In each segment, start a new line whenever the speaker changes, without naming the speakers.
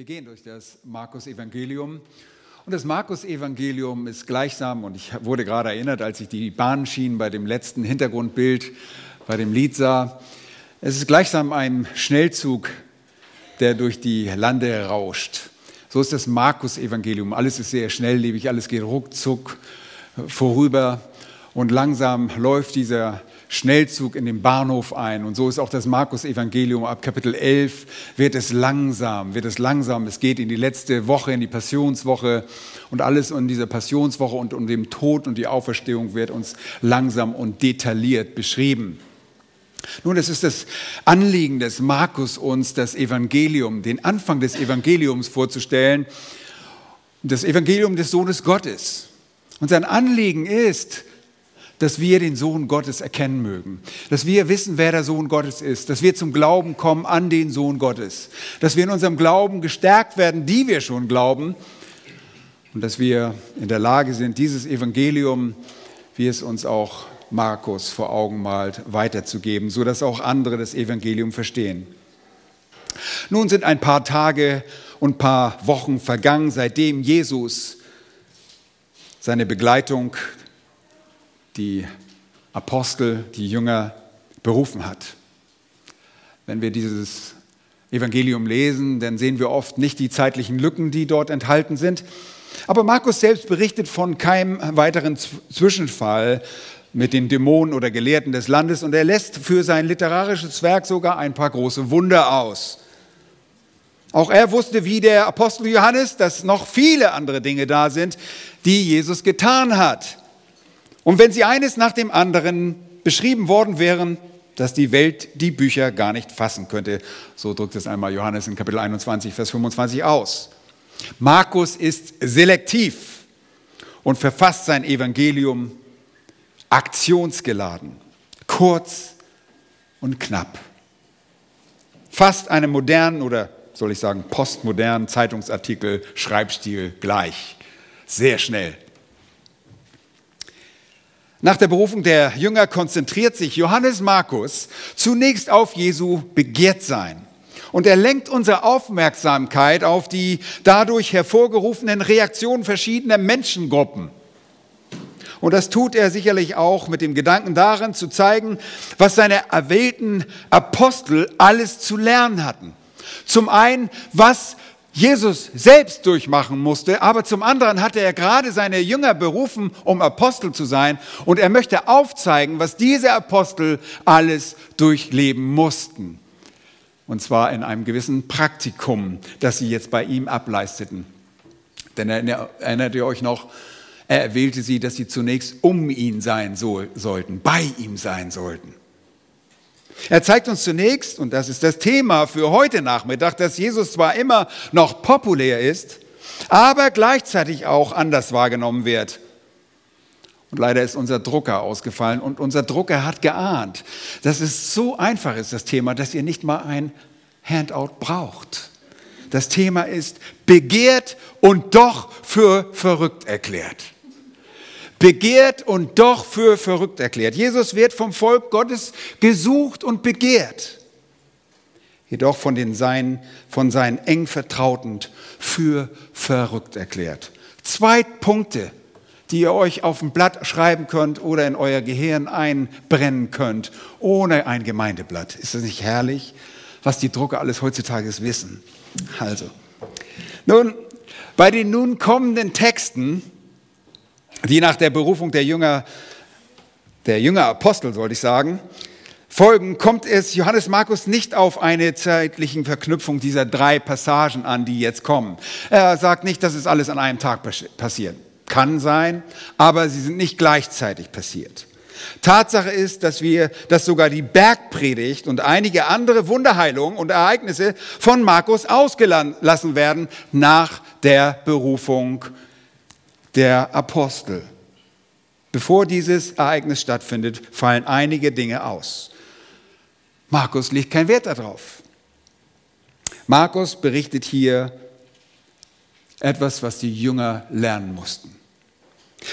Wir gehen durch das Markus-Evangelium. Und das Markus-Evangelium ist gleichsam, und ich wurde gerade erinnert, als ich die Bahnschienen bei dem letzten Hintergrundbild, bei dem Lied sah, es ist gleichsam ein Schnellzug, der durch die Lande rauscht. So ist das Markus-Evangelium. Alles ist sehr schnelllebig, alles geht ruckzuck vorüber und langsam läuft dieser Schnellzug in den Bahnhof ein. Und so ist auch das Markus-Evangelium. Ab Kapitel 11 wird es langsam, wird es langsam. Es geht in die letzte Woche, in die Passionswoche. Und alles in dieser Passionswoche und um den Tod und die Auferstehung wird uns langsam und detailliert beschrieben. Nun, es ist das Anliegen des Markus, uns das Evangelium, den Anfang des Evangeliums vorzustellen. Das Evangelium des Sohnes Gottes. Und sein Anliegen ist, dass wir den Sohn Gottes erkennen mögen, dass wir wissen, wer der Sohn Gottes ist, dass wir zum Glauben kommen an den Sohn Gottes, dass wir in unserem Glauben gestärkt werden, die wir schon glauben, und dass wir in der Lage sind, dieses Evangelium, wie es uns auch Markus vor Augen malt, weiterzugeben, sodass auch andere das Evangelium verstehen. Nun sind ein paar Tage und paar Wochen vergangen, seitdem Jesus seine Begleitung die Apostel, die Jünger berufen hat. Wenn wir dieses Evangelium lesen, dann sehen wir oft nicht die zeitlichen Lücken, die dort enthalten sind. Aber Markus selbst berichtet von keinem weiteren Zwischenfall mit den Dämonen oder Gelehrten des Landes und er lässt für sein literarisches Werk sogar ein paar große Wunder aus. Auch er wusste wie der Apostel Johannes, dass noch viele andere Dinge da sind, die Jesus getan hat. Und wenn sie eines nach dem anderen beschrieben worden wären, dass die Welt die Bücher gar nicht fassen könnte. So drückt es einmal Johannes in Kapitel 21, Vers 25 aus. Markus ist selektiv und verfasst sein Evangelium aktionsgeladen, kurz und knapp. Fast einem modernen oder soll ich sagen postmodernen Zeitungsartikel Schreibstil gleich. Sehr schnell, nach der Berufung der Jünger konzentriert sich Johannes Markus zunächst auf Jesu Begehrtsein. Und er lenkt unsere Aufmerksamkeit auf die dadurch hervorgerufenen Reaktionen verschiedener Menschengruppen. Und das tut er sicherlich auch mit dem Gedanken darin zu zeigen, was seine erwählten Apostel alles zu lernen hatten. Zum einen, was Jesus selbst durchmachen musste, aber zum anderen hatte er gerade seine Jünger berufen, um Apostel zu sein und er möchte aufzeigen, was diese Apostel alles durchleben mussten. Und zwar in einem gewissen Praktikum, das sie jetzt bei ihm ableisteten. Denn erinnert ihr euch noch, er erwählte sie, dass sie zunächst um ihn sein so, sollten, bei ihm sein sollten. Er zeigt uns zunächst, und das ist das Thema für heute Nachmittag, dass Jesus zwar immer noch populär ist, aber gleichzeitig auch anders wahrgenommen wird. Und leider ist unser Drucker ausgefallen und unser Drucker hat geahnt, dass es so einfach ist, das Thema, dass ihr nicht mal ein Handout braucht. Das Thema ist begehrt und doch für verrückt erklärt begehrt und doch für verrückt erklärt. Jesus wird vom Volk Gottes gesucht und begehrt, jedoch von, den seinen, von seinen eng Vertrauten für verrückt erklärt. Zwei Punkte, die ihr euch auf ein Blatt schreiben könnt oder in euer Gehirn einbrennen könnt, ohne ein Gemeindeblatt. Ist das nicht herrlich, was die Drucker alles heutzutage wissen? Also, nun, bei den nun kommenden Texten die nach der Berufung der Jünger, der Jünger Apostel, sollte ich sagen, folgen, kommt es Johannes Markus nicht auf eine zeitlichen Verknüpfung dieser drei Passagen an, die jetzt kommen. Er sagt nicht, dass es alles an einem Tag passiert. Kann sein, aber sie sind nicht gleichzeitig passiert. Tatsache ist, dass wir, dass sogar die Bergpredigt und einige andere Wunderheilungen und Ereignisse von Markus ausgelassen werden nach der Berufung der Apostel. Bevor dieses Ereignis stattfindet, fallen einige Dinge aus. Markus legt keinen Wert darauf. Markus berichtet hier etwas, was die Jünger lernen mussten.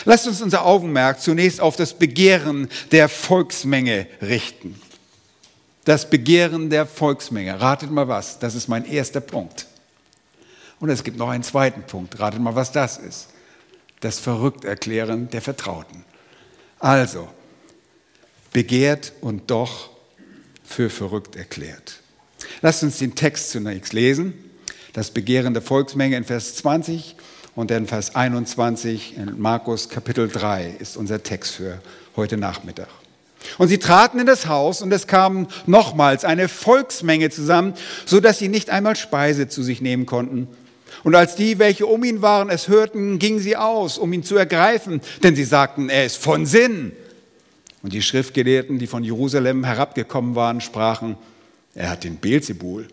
Lasst uns unser Augenmerk zunächst auf das Begehren der Volksmenge richten. Das Begehren der Volksmenge. Ratet mal was, das ist mein erster Punkt. Und es gibt noch einen zweiten Punkt. Ratet mal, was das ist. Das Verrückterklären der Vertrauten. Also, begehrt und doch für verrückt erklärt. Lasst uns den Text zunächst lesen. Das Begehren der Volksmenge in Vers 20 und dann Vers 21 in Markus Kapitel 3 ist unser Text für heute Nachmittag. Und sie traten in das Haus und es kam nochmals eine Volksmenge zusammen, so dass sie nicht einmal Speise zu sich nehmen konnten. Und als die, welche um ihn waren, es hörten, gingen sie aus, um ihn zu ergreifen, denn sie sagten, er ist von Sinn. Und die Schriftgelehrten, die von Jerusalem herabgekommen waren, sprachen, er hat den Beelzebul.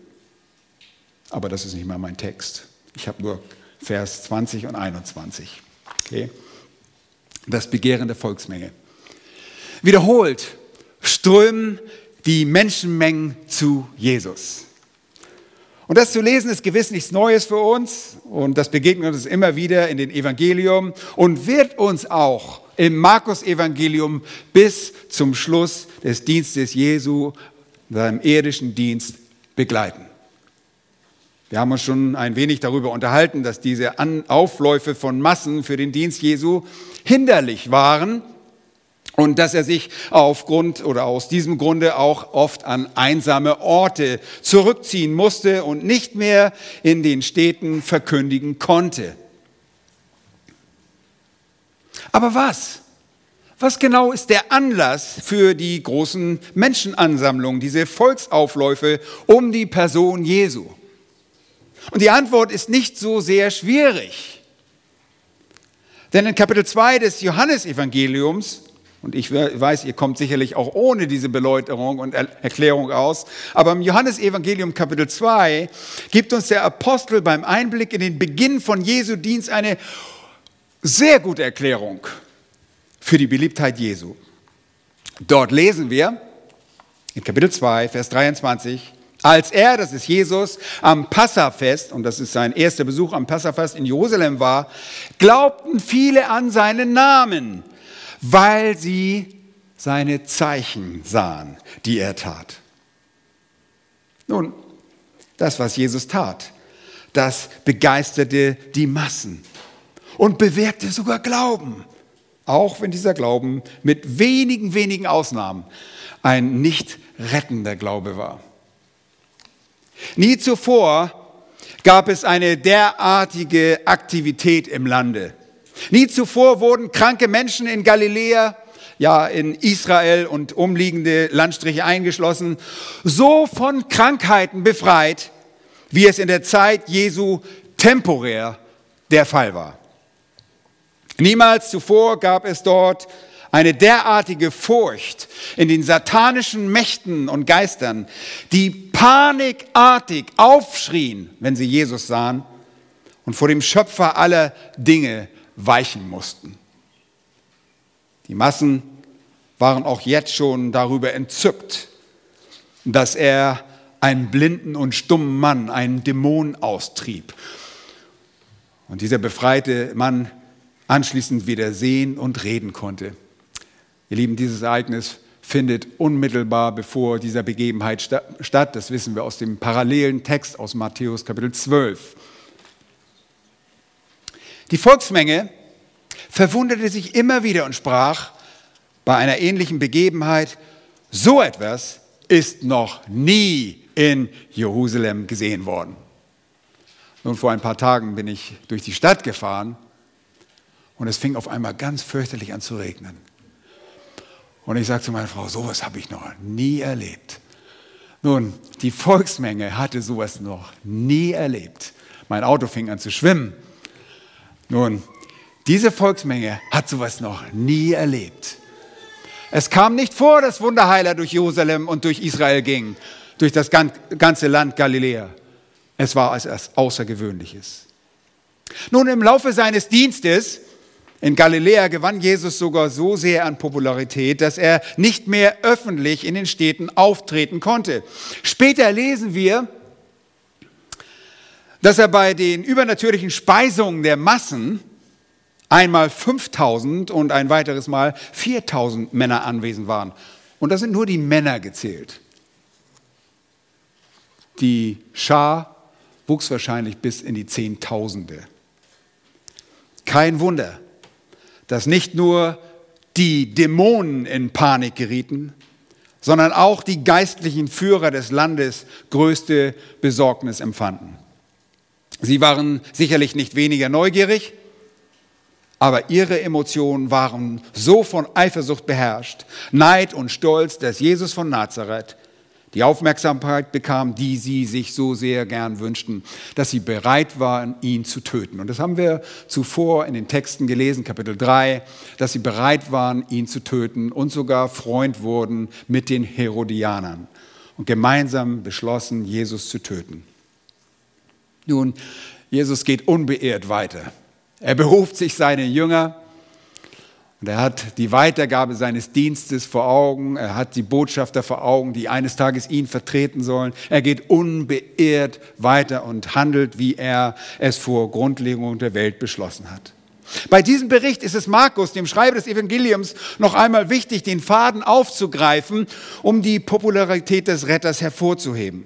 Aber das ist nicht mal mein Text. Ich habe nur Vers 20 und 21. Okay? Das Begehren der Volksmenge. Wiederholt strömen die Menschenmengen zu Jesus. Und das zu lesen ist gewiss nichts Neues für uns und das begegnet uns immer wieder in den Evangelium und wird uns auch im Markus-Evangelium bis zum Schluss des Dienstes Jesu, seinem irdischen Dienst, begleiten. Wir haben uns schon ein wenig darüber unterhalten, dass diese Aufläufe von Massen für den Dienst Jesu hinderlich waren und dass er sich aufgrund oder aus diesem Grunde auch oft an einsame Orte zurückziehen musste und nicht mehr in den Städten verkündigen konnte. Aber was? Was genau ist der Anlass für die großen Menschenansammlungen, diese Volksaufläufe um die Person Jesu? Und die Antwort ist nicht so sehr schwierig. Denn in Kapitel 2 des Johannesevangeliums und ich weiß, ihr kommt sicherlich auch ohne diese Beläuterung und Erklärung aus. Aber im Johannesevangelium Kapitel 2 gibt uns der Apostel beim Einblick in den Beginn von Jesu Dienst eine sehr gute Erklärung für die Beliebtheit Jesu. Dort lesen wir in Kapitel 2, Vers 23, als er, das ist Jesus, am Passafest, und das ist sein erster Besuch am Passafest in Jerusalem war, glaubten viele an seinen Namen weil sie seine Zeichen sahen, die er tat. Nun, das, was Jesus tat, das begeisterte die Massen und bewirkte sogar Glauben, auch wenn dieser Glauben mit wenigen, wenigen Ausnahmen ein nicht rettender Glaube war. Nie zuvor gab es eine derartige Aktivität im Lande. Nie zuvor wurden kranke Menschen in Galiläa, ja in Israel und umliegende Landstriche eingeschlossen, so von Krankheiten befreit, wie es in der Zeit Jesu temporär der Fall war. Niemals zuvor gab es dort eine derartige Furcht in den satanischen Mächten und Geistern, die panikartig aufschrien, wenn sie Jesus sahen und vor dem Schöpfer aller Dinge weichen mussten. Die Massen waren auch jetzt schon darüber entzückt, dass er einen blinden und stummen Mann, einen Dämon austrieb. Und dieser befreite Mann anschließend wieder sehen und reden konnte. Ihr Lieben, dieses Ereignis findet unmittelbar bevor dieser Begebenheit statt. Das wissen wir aus dem parallelen Text aus Matthäus Kapitel 12. Die Volksmenge verwunderte sich immer wieder und sprach bei einer ähnlichen Begebenheit, so etwas ist noch nie in Jerusalem gesehen worden. Nun, vor ein paar Tagen bin ich durch die Stadt gefahren und es fing auf einmal ganz fürchterlich an zu regnen. Und ich sagte zu meiner Frau, sowas habe ich noch nie erlebt. Nun, die Volksmenge hatte sowas noch nie erlebt. Mein Auto fing an zu schwimmen. Nun, diese Volksmenge hat sowas noch nie erlebt. Es kam nicht vor, dass Wunderheiler durch Jerusalem und durch Israel gingen, durch das ganze Land Galiläa. Es war etwas Außergewöhnliches. Nun, im Laufe seines Dienstes in Galiläa gewann Jesus sogar so sehr an Popularität, dass er nicht mehr öffentlich in den Städten auftreten konnte. Später lesen wir, dass er bei den übernatürlichen Speisungen der Massen einmal 5000 und ein weiteres Mal 4000 Männer anwesend waren. Und da sind nur die Männer gezählt. Die Schar wuchs wahrscheinlich bis in die Zehntausende. Kein Wunder, dass nicht nur die Dämonen in Panik gerieten, sondern auch die geistlichen Führer des Landes größte Besorgnis empfanden. Sie waren sicherlich nicht weniger neugierig, aber ihre Emotionen waren so von Eifersucht beherrscht, Neid und Stolz, dass Jesus von Nazareth die Aufmerksamkeit bekam, die sie sich so sehr gern wünschten, dass sie bereit waren, ihn zu töten. Und das haben wir zuvor in den Texten gelesen, Kapitel 3, dass sie bereit waren, ihn zu töten und sogar Freund wurden mit den Herodianern und gemeinsam beschlossen, Jesus zu töten. Nun, Jesus geht unbeirrt weiter. Er beruft sich seine Jünger und er hat die Weitergabe seines Dienstes vor Augen, er hat die Botschafter vor Augen, die eines Tages ihn vertreten sollen. Er geht unbeirrt weiter und handelt, wie er es vor Grundlegung der Welt beschlossen hat. Bei diesem Bericht ist es Markus, dem Schreiber des Evangeliums, noch einmal wichtig, den Faden aufzugreifen, um die Popularität des Retters hervorzuheben.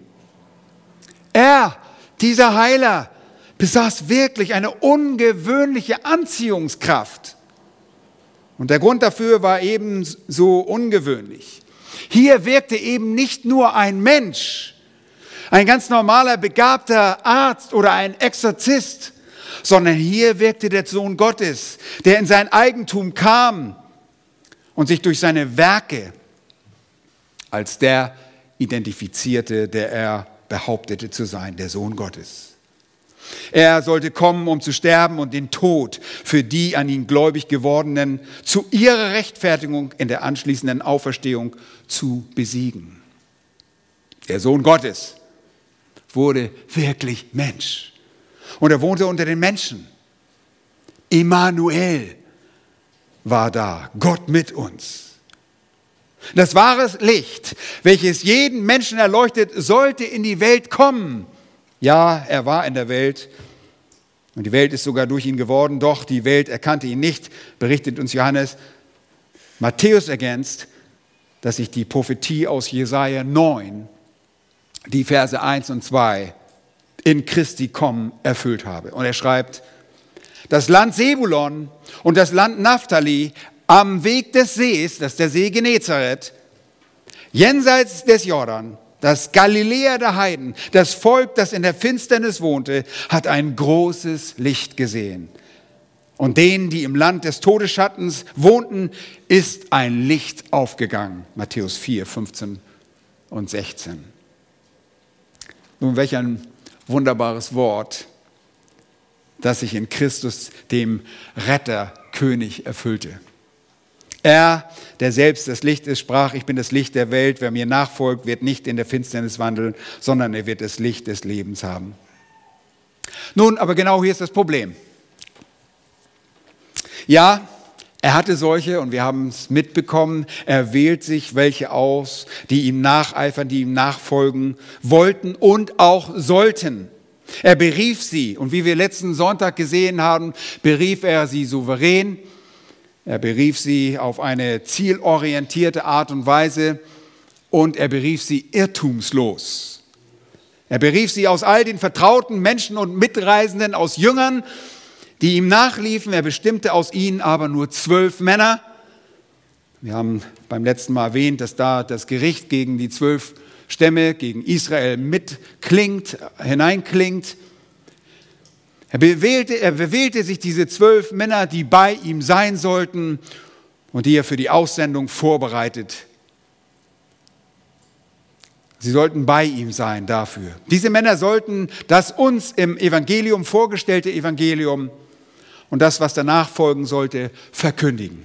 Er, dieser Heiler, besaß wirklich eine ungewöhnliche Anziehungskraft. Und der Grund dafür war eben so ungewöhnlich. Hier wirkte eben nicht nur ein Mensch, ein ganz normaler, begabter Arzt oder ein Exorzist, sondern hier wirkte der Sohn Gottes, der in sein Eigentum kam und sich durch seine Werke als der identifizierte, der er behauptete zu sein, der Sohn Gottes. Er sollte kommen, um zu sterben und den Tod für die an ihn gläubig gewordenen zu ihrer Rechtfertigung in der anschließenden Auferstehung zu besiegen. Der Sohn Gottes wurde wirklich Mensch. Und er wohnte unter den Menschen. Immanuel war da, Gott mit uns. Das wahre Licht, welches jeden Menschen erleuchtet, sollte in die Welt kommen ja, er war in der Welt und die Welt ist sogar durch ihn geworden, doch die Welt erkannte ihn nicht, berichtet uns Johannes. Matthäus ergänzt, dass sich die Prophetie aus Jesaja 9, die Verse 1 und 2, in Christi kommen erfüllt habe. Und er schreibt, das Land Sebulon und das Land Naphtali am Weg des Sees, das ist der See Genezareth, jenseits des Jordan, das Galiläa der Heiden, das Volk, das in der Finsternis wohnte, hat ein großes Licht gesehen. Und denen, die im Land des Todesschattens wohnten, ist ein Licht aufgegangen. Matthäus 4, 15 und 16. Nun, welch ein wunderbares Wort, das sich in Christus, dem Retterkönig, erfüllte. Er, der selbst das Licht ist, sprach, ich bin das Licht der Welt, wer mir nachfolgt, wird nicht in der Finsternis wandeln, sondern er wird das Licht des Lebens haben. Nun, aber genau hier ist das Problem. Ja, er hatte solche und wir haben es mitbekommen, er wählt sich welche aus, die ihm nacheifern, die ihm nachfolgen wollten und auch sollten. Er berief sie und wie wir letzten Sonntag gesehen haben, berief er sie souverän er berief sie auf eine zielorientierte Art und Weise und er berief sie irrtumslos. Er berief sie aus all den vertrauten Menschen und Mitreisenden, aus Jüngern, die ihm nachliefen. Er bestimmte aus ihnen aber nur zwölf Männer. Wir haben beim letzten Mal erwähnt, dass da das Gericht gegen die zwölf Stämme, gegen Israel mitklingt, hineinklingt. Er bewählte, er bewählte sich diese zwölf Männer, die bei ihm sein sollten und die er für die Aussendung vorbereitet. Sie sollten bei ihm sein dafür. Diese Männer sollten das uns im Evangelium vorgestellte Evangelium und das, was danach folgen sollte, verkündigen.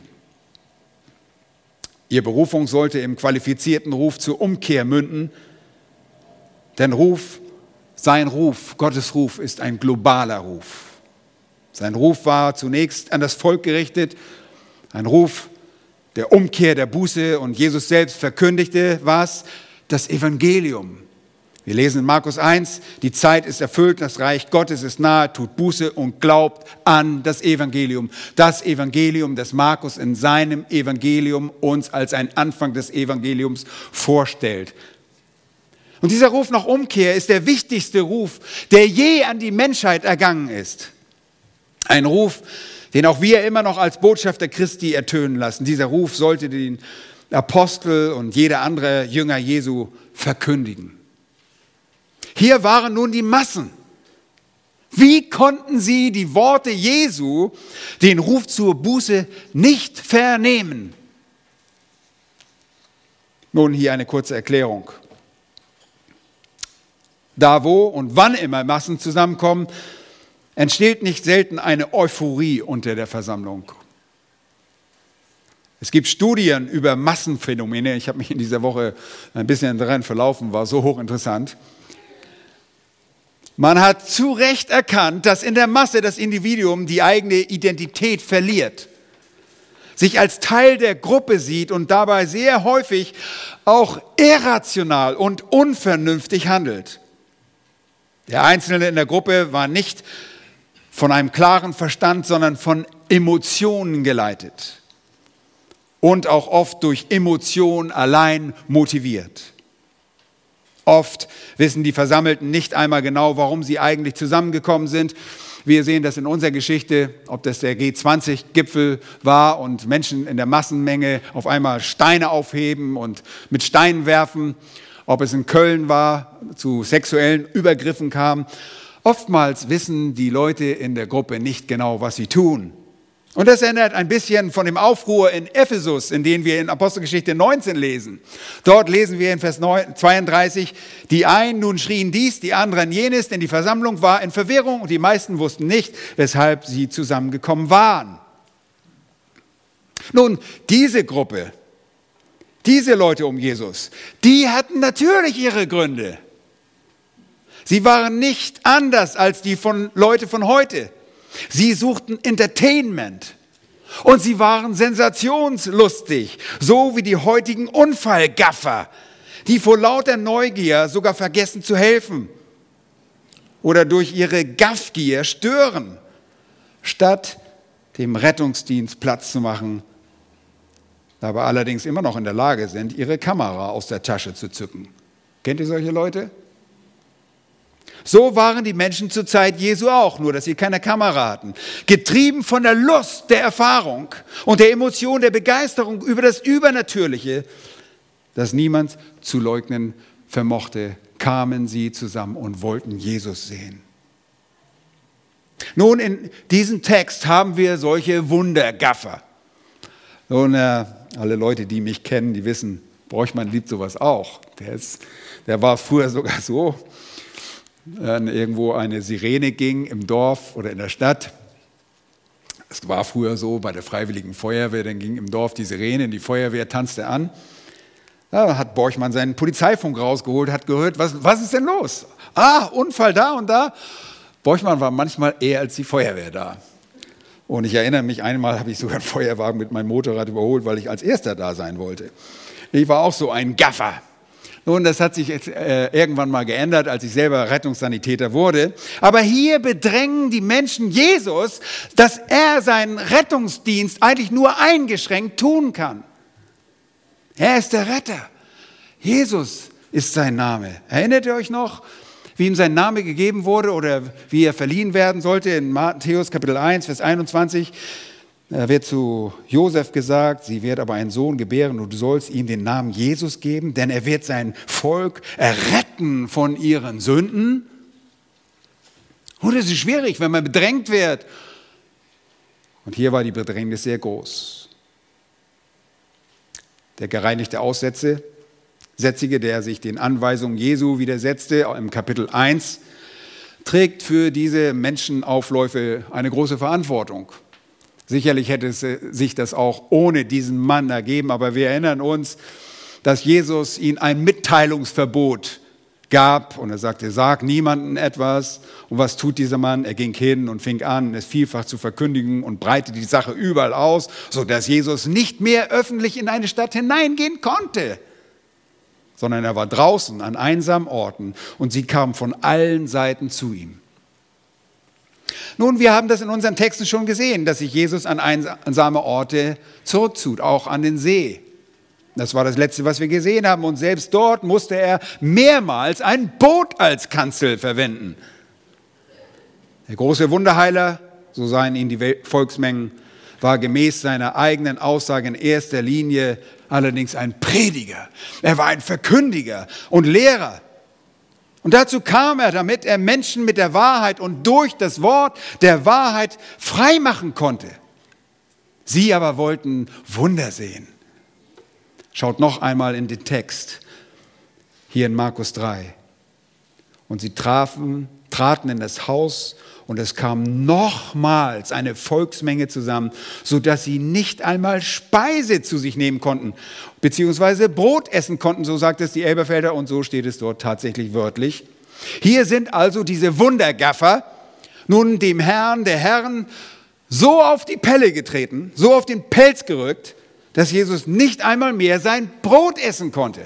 Ihr Berufung sollte im qualifizierten Ruf zur Umkehr münden, denn Ruf sein Ruf, Gottes Ruf, ist ein globaler Ruf. Sein Ruf war zunächst an das Volk gerichtet, ein Ruf der Umkehr, der Buße und Jesus selbst verkündigte was? Das Evangelium. Wir lesen in Markus 1, die Zeit ist erfüllt, das Reich Gottes ist nahe, tut Buße und glaubt an das Evangelium. Das Evangelium, das Markus in seinem Evangelium uns als ein Anfang des Evangeliums vorstellt. Und dieser Ruf nach Umkehr ist der wichtigste Ruf, der je an die Menschheit ergangen ist. Ein Ruf, den auch wir immer noch als Botschafter Christi ertönen lassen. Dieser Ruf sollte den Apostel und jeder andere Jünger Jesu verkündigen. Hier waren nun die Massen. Wie konnten sie die Worte Jesu, den Ruf zur Buße, nicht vernehmen? Nun hier eine kurze Erklärung. Da wo und wann immer Massen zusammenkommen, entsteht nicht selten eine Euphorie unter der Versammlung. Es gibt Studien über Massenphänomene. Ich habe mich in dieser Woche ein bisschen daran verlaufen, war so hochinteressant. Man hat zu Recht erkannt, dass in der Masse das Individuum die eigene Identität verliert, sich als Teil der Gruppe sieht und dabei sehr häufig auch irrational und unvernünftig handelt. Der Einzelne in der Gruppe war nicht von einem klaren Verstand, sondern von Emotionen geleitet und auch oft durch Emotionen allein motiviert. Oft wissen die Versammelten nicht einmal genau, warum sie eigentlich zusammengekommen sind. Wir sehen das in unserer Geschichte, ob das der G20-Gipfel war und Menschen in der Massenmenge auf einmal Steine aufheben und mit Steinen werfen ob es in Köln war, zu sexuellen Übergriffen kam. Oftmals wissen die Leute in der Gruppe nicht genau, was sie tun. Und das erinnert ein bisschen von dem Aufruhr in Ephesus, in den wir in Apostelgeschichte 19 lesen. Dort lesen wir in Vers 32, die einen nun schrien dies, die anderen jenes, denn die Versammlung war in Verwirrung und die meisten wussten nicht, weshalb sie zusammengekommen waren. Nun, diese Gruppe, diese Leute um Jesus, die hatten natürlich ihre Gründe. Sie waren nicht anders als die von Leute von heute. Sie suchten Entertainment und sie waren sensationslustig, so wie die heutigen Unfallgaffer, die vor lauter Neugier sogar vergessen zu helfen oder durch ihre Gaffgier stören, statt dem Rettungsdienst Platz zu machen dabei allerdings immer noch in der Lage sind, ihre Kamera aus der Tasche zu zücken. Kennt ihr solche Leute? So waren die Menschen zur Zeit Jesu auch, nur dass sie keine Kamera hatten. Getrieben von der Lust der Erfahrung und der Emotion der Begeisterung über das Übernatürliche, das niemand zu leugnen vermochte, kamen sie zusammen und wollten Jesus sehen. Nun, in diesem Text haben wir solche Wundergaffer. Nun, äh, alle Leute, die mich kennen, die wissen, Borchmann liebt sowas auch. Der, ist, der war früher sogar so, wenn irgendwo eine Sirene ging im Dorf oder in der Stadt. Es war früher so bei der Freiwilligen Feuerwehr, dann ging im Dorf die Sirene, die Feuerwehr tanzte an. Da hat Borchmann seinen Polizeifunk rausgeholt, hat gehört, was, was ist denn los? Ah, Unfall da und da. Borchmann war manchmal eher als die Feuerwehr da. Und ich erinnere mich, einmal habe ich sogar einen Feuerwagen mit meinem Motorrad überholt, weil ich als Erster da sein wollte. Ich war auch so ein Gaffer. Nun, das hat sich jetzt, äh, irgendwann mal geändert, als ich selber Rettungssanitäter wurde. Aber hier bedrängen die Menschen Jesus, dass er seinen Rettungsdienst eigentlich nur eingeschränkt tun kann. Er ist der Retter. Jesus ist sein Name. Erinnert ihr euch noch? wie ihm sein Name gegeben wurde oder wie er verliehen werden sollte. In Matthäus Kapitel 1, Vers 21 da wird zu Josef gesagt, sie wird aber einen Sohn gebären und du sollst ihm den Namen Jesus geben, denn er wird sein Volk erretten von ihren Sünden. Und es ist schwierig, wenn man bedrängt wird. Und hier war die Bedrängnis sehr groß. Der gereinigte Aussätze Sätzige, der sich den Anweisungen Jesu widersetzte, im Kapitel 1, trägt für diese Menschenaufläufe eine große Verantwortung. Sicherlich hätte es äh, sich das auch ohne diesen Mann ergeben, aber wir erinnern uns, dass Jesus ihm ein Mitteilungsverbot gab und er sagte, sag niemandem etwas. Und was tut dieser Mann? Er ging hin und fing an, es vielfach zu verkündigen und breitete die Sache überall aus, sodass Jesus nicht mehr öffentlich in eine Stadt hineingehen konnte sondern er war draußen an einsamen Orten und sie kamen von allen Seiten zu ihm. Nun, wir haben das in unseren Texten schon gesehen, dass sich Jesus an einsame Orte zurückzieht, auch an den See. Das war das Letzte, was wir gesehen haben. Und selbst dort musste er mehrmals ein Boot als Kanzel verwenden. Der große Wunderheiler, so seien ihn die Volksmengen, war gemäß seiner eigenen Aussage in erster Linie allerdings ein Prediger. Er war ein Verkündiger und Lehrer. Und dazu kam er, damit er Menschen mit der Wahrheit und durch das Wort der Wahrheit freimachen konnte. Sie aber wollten Wunder sehen. Schaut noch einmal in den Text, hier in Markus 3. Und sie trafen, traten in das Haus und es kam nochmals eine Volksmenge zusammen, sodass sie nicht einmal Speise zu sich nehmen konnten, beziehungsweise Brot essen konnten, so sagt es die Elberfelder und so steht es dort tatsächlich wörtlich. Hier sind also diese Wundergaffer nun dem Herrn der Herren so auf die Pelle getreten, so auf den Pelz gerückt, dass Jesus nicht einmal mehr sein Brot essen konnte.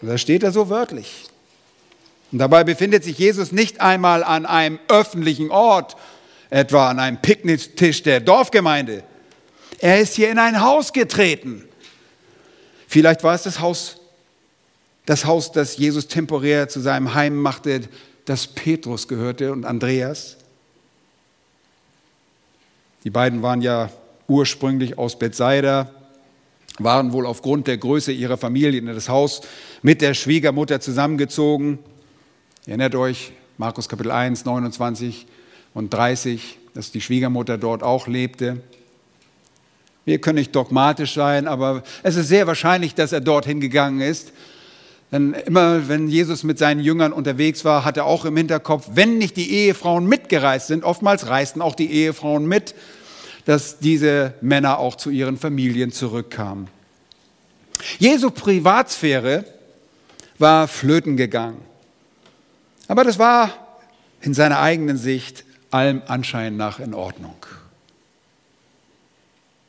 Und da steht er so wörtlich. Und dabei befindet sich Jesus nicht einmal an einem öffentlichen Ort, etwa an einem Picknicktisch der Dorfgemeinde. Er ist hier in ein Haus getreten. Vielleicht war es das Haus, das Haus, das Jesus temporär zu seinem Heim machte, das Petrus gehörte und Andreas. Die beiden waren ja ursprünglich aus Bethsaida, waren wohl aufgrund der Größe ihrer Familie in das Haus mit der Schwiegermutter zusammengezogen. Ihr erinnert euch, Markus Kapitel 1, 29 und 30, dass die Schwiegermutter dort auch lebte. Wir können nicht dogmatisch sein, aber es ist sehr wahrscheinlich, dass er dorthin gegangen ist. Denn immer, wenn Jesus mit seinen Jüngern unterwegs war, hat er auch im Hinterkopf, wenn nicht die Ehefrauen mitgereist sind, oftmals reisten auch die Ehefrauen mit, dass diese Männer auch zu ihren Familien zurückkamen. Jesu Privatsphäre war flöten gegangen. Aber das war in seiner eigenen Sicht allem Anschein nach in Ordnung.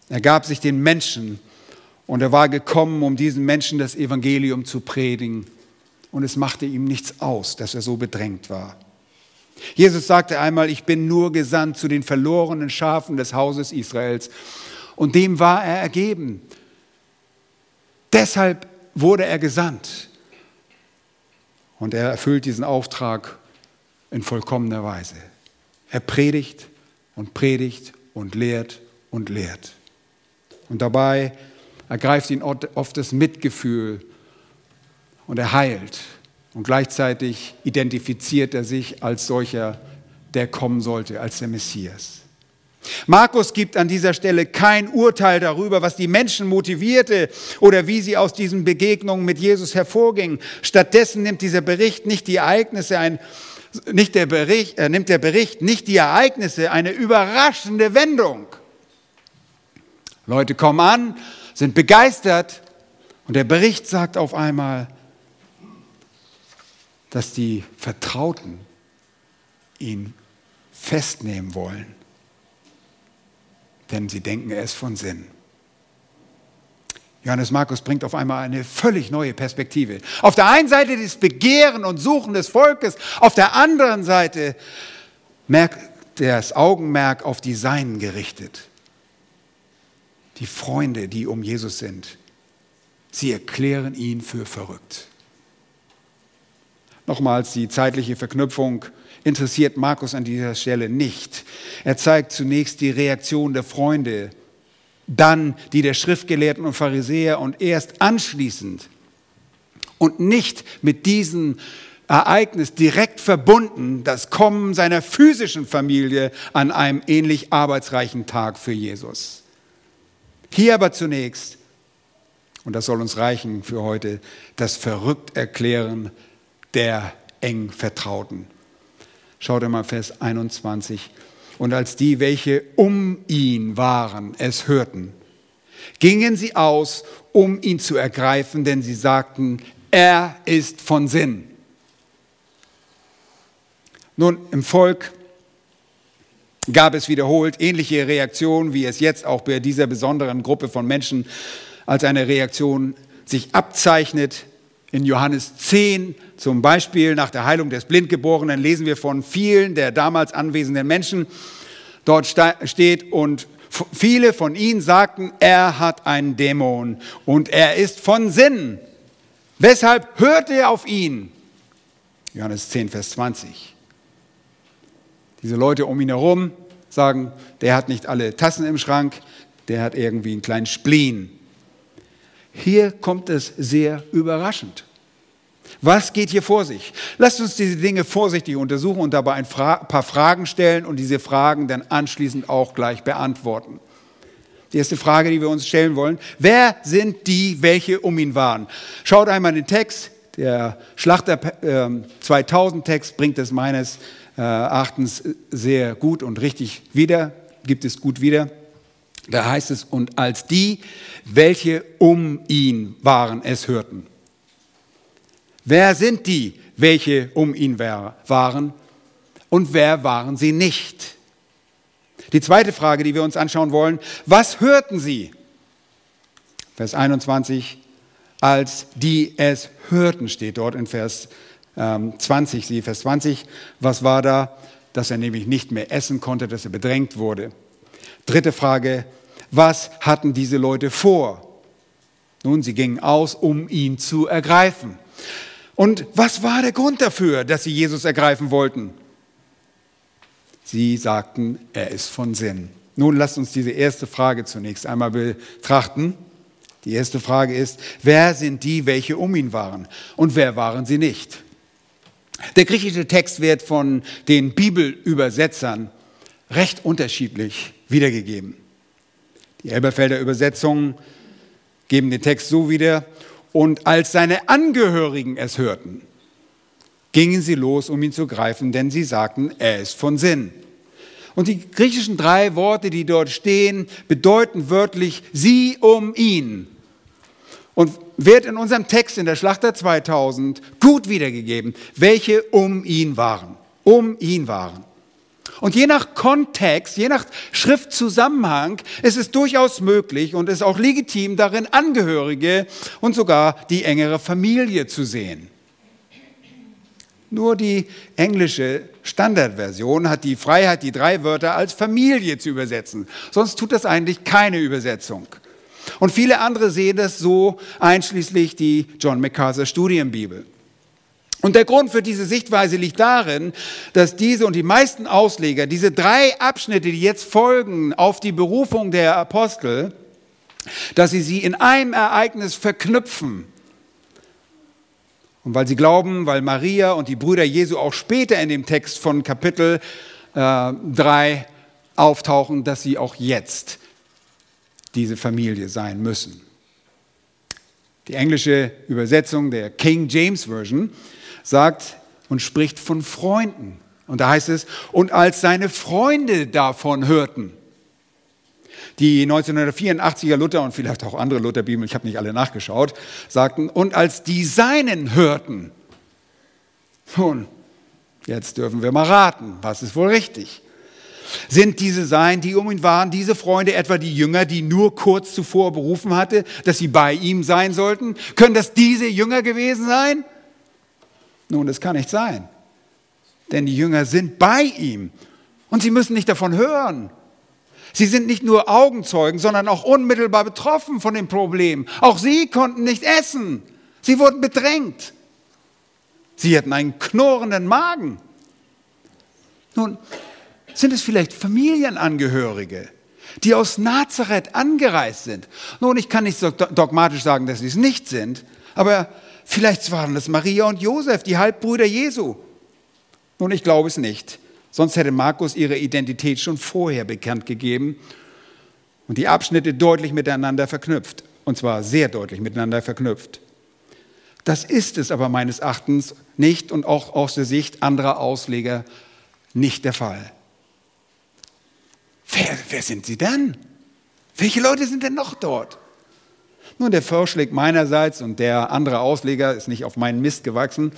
Er gab sich den Menschen und er war gekommen, um diesen Menschen das Evangelium zu predigen. Und es machte ihm nichts aus, dass er so bedrängt war. Jesus sagte einmal, ich bin nur gesandt zu den verlorenen Schafen des Hauses Israels. Und dem war er ergeben. Deshalb wurde er gesandt. Und er erfüllt diesen Auftrag in vollkommener Weise. Er predigt und predigt und lehrt und lehrt. Und dabei ergreift ihn oft das Mitgefühl und er heilt und gleichzeitig identifiziert er sich als solcher, der kommen sollte, als der Messias. Markus gibt an dieser Stelle kein Urteil darüber, was die Menschen motivierte oder wie sie aus diesen Begegnungen mit Jesus hervorgingen. Stattdessen nimmt dieser Bericht nicht die Ereignisse ein, nicht der Bericht, äh, nimmt der Bericht nicht die Ereignisse eine überraschende Wendung. Leute kommen an, sind begeistert und der Bericht sagt auf einmal, dass die Vertrauten ihn festnehmen wollen, denn sie denken, er ist von Sinn. Johannes Markus bringt auf einmal eine völlig neue Perspektive. Auf der einen Seite das Begehren und Suchen des Volkes, auf der anderen Seite merkt das Augenmerk auf die Seinen gerichtet. Die Freunde, die um Jesus sind, sie erklären ihn für verrückt. Nochmals die zeitliche Verknüpfung interessiert Markus an dieser Stelle nicht. Er zeigt zunächst die Reaktion der Freunde, dann die der Schriftgelehrten und Pharisäer und erst anschließend und nicht mit diesem Ereignis direkt verbunden das Kommen seiner physischen Familie an einem ähnlich arbeitsreichen Tag für Jesus. Hier aber zunächst, und das soll uns reichen für heute, das verrückt erklären der eng Vertrauten. Schaut mal Vers 21. Und als die, welche um ihn waren, es hörten, gingen sie aus, um ihn zu ergreifen, denn sie sagten, er ist von Sinn. Nun, im Volk gab es wiederholt ähnliche Reaktionen, wie es jetzt auch bei dieser besonderen Gruppe von Menschen als eine Reaktion sich abzeichnet. In Johannes 10 zum Beispiel nach der Heilung des Blindgeborenen lesen wir von vielen der damals anwesenden Menschen. Dort steht, und viele von ihnen sagten, er hat einen Dämon und er ist von Sinn. Weshalb hört er auf ihn? Johannes 10, Vers 20. Diese Leute um ihn herum sagen, der hat nicht alle Tassen im Schrank, der hat irgendwie einen kleinen Spleen. Hier kommt es sehr überraschend. Was geht hier vor sich? Lasst uns diese Dinge vorsichtig untersuchen und dabei ein paar Fragen stellen und diese Fragen dann anschließend auch gleich beantworten. Die erste Frage, die wir uns stellen wollen, wer sind die, welche um ihn waren? Schaut einmal den Text, der Schlachter 2000 ähm, Text bringt es meines äh, Erachtens sehr gut und richtig wieder, gibt es gut wieder. Da heißt es, und als die, welche um ihn waren, es hörten. Wer sind die, welche um ihn waren und wer waren sie nicht? Die zweite Frage, die wir uns anschauen wollen, was hörten sie? Vers 21, als die es hörten, steht dort in Vers 20, ähm, sie Vers 20, was war da? Dass er nämlich nicht mehr essen konnte, dass er bedrängt wurde. Dritte Frage, was hatten diese Leute vor? Nun, sie gingen aus, um ihn zu ergreifen. Und was war der Grund dafür, dass sie Jesus ergreifen wollten? Sie sagten, er ist von Sinn. Nun lasst uns diese erste Frage zunächst einmal betrachten. Die erste Frage ist, wer sind die, welche um ihn waren und wer waren sie nicht? Der griechische Text wird von den Bibelübersetzern recht unterschiedlich wiedergegeben. Die Elberfelder Übersetzungen geben den Text so wieder, und als seine Angehörigen es hörten, gingen sie los, um ihn zu greifen, denn sie sagten, er ist von Sinn. Und die griechischen drei Worte, die dort stehen, bedeuten wörtlich sie um ihn. Und wird in unserem Text in der Schlachter 2000 gut wiedergegeben, welche um ihn waren. Um ihn waren. Und je nach Kontext, je nach Schriftzusammenhang ist es durchaus möglich und ist auch legitim darin, Angehörige und sogar die engere Familie zu sehen. Nur die englische Standardversion hat die Freiheit, die drei Wörter als Familie zu übersetzen. Sonst tut das eigentlich keine Übersetzung. Und viele andere sehen das so, einschließlich die John MacArthur Studienbibel. Und der Grund für diese Sichtweise liegt darin, dass diese und die meisten Ausleger, diese drei Abschnitte, die jetzt folgen auf die Berufung der Apostel, dass sie sie in einem Ereignis verknüpfen. Und weil sie glauben, weil Maria und die Brüder Jesu auch später in dem Text von Kapitel äh, 3 auftauchen, dass sie auch jetzt diese Familie sein müssen. Die englische Übersetzung der King James Version sagt und spricht von Freunden. Und da heißt es, und als seine Freunde davon hörten, die 1984er Luther und vielleicht auch andere Lutherbibeln, ich habe nicht alle nachgeschaut, sagten, und als die Seinen hörten. Nun, jetzt dürfen wir mal raten, was ist wohl richtig? Sind diese Sein, die um ihn waren, diese Freunde etwa die Jünger, die nur kurz zuvor berufen hatte, dass sie bei ihm sein sollten? Können das diese Jünger gewesen sein? Nun, das kann nicht sein. Denn die Jünger sind bei ihm und sie müssen nicht davon hören. Sie sind nicht nur Augenzeugen, sondern auch unmittelbar betroffen von dem Problem. Auch sie konnten nicht essen. Sie wurden bedrängt. Sie hatten einen knurrenden Magen. Nun, sind es vielleicht Familienangehörige, die aus Nazareth angereist sind? Nun, ich kann nicht so dogmatisch sagen, dass sie es nicht sind, aber Vielleicht waren es Maria und Josef, die Halbbrüder Jesu. Nun, ich glaube es nicht. Sonst hätte Markus ihre Identität schon vorher bekannt gegeben und die Abschnitte deutlich miteinander verknüpft. Und zwar sehr deutlich miteinander verknüpft. Das ist es aber meines Erachtens nicht und auch aus der Sicht anderer Ausleger nicht der Fall. Wer, wer sind sie denn? Welche Leute sind denn noch dort? Nun, der Vorschlag meinerseits und der andere Ausleger ist nicht auf meinen Mist gewachsen.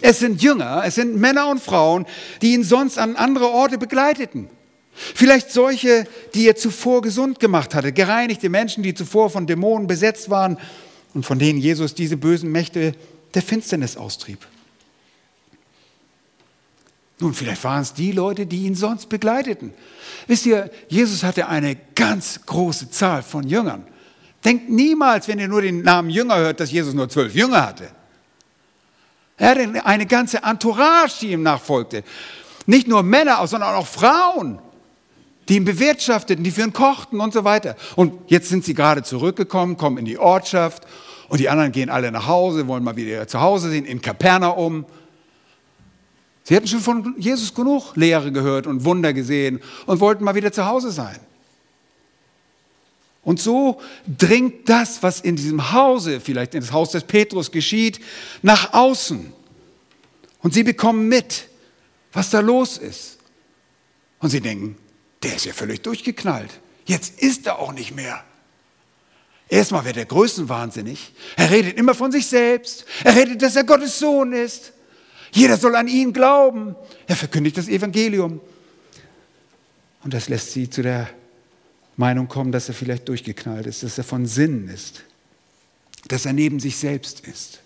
Es sind Jünger, es sind Männer und Frauen, die ihn sonst an andere Orte begleiteten. Vielleicht solche, die er zuvor gesund gemacht hatte, gereinigte Menschen, die zuvor von Dämonen besetzt waren und von denen Jesus diese bösen Mächte der Finsternis austrieb. Nun, vielleicht waren es die Leute, die ihn sonst begleiteten. Wisst ihr, Jesus hatte eine ganz große Zahl von Jüngern. Denkt niemals, wenn ihr nur den Namen Jünger hört, dass Jesus nur zwölf Jünger hatte. Er hatte eine ganze Entourage, die ihm nachfolgte. Nicht nur Männer, sondern auch Frauen, die ihn bewirtschafteten, die für ihn kochten und so weiter. Und jetzt sind sie gerade zurückgekommen, kommen in die Ortschaft und die anderen gehen alle nach Hause, wollen mal wieder zu Hause sehen, in Kapernaum. Sie hatten schon von Jesus genug Lehre gehört und Wunder gesehen und wollten mal wieder zu Hause sein. Und so dringt das, was in diesem Hause, vielleicht in das Haus des Petrus geschieht, nach außen. Und sie bekommen mit, was da los ist. Und sie denken, der ist ja völlig durchgeknallt. Jetzt ist er auch nicht mehr. Erstmal wird er größenwahnsinnig. Er redet immer von sich selbst. Er redet, dass er Gottes Sohn ist. Jeder soll an ihn glauben. Er verkündigt das Evangelium. Und das lässt sie zu der Meinung kommen, dass er vielleicht durchgeknallt ist, dass er von Sinnen ist, dass er neben sich selbst ist.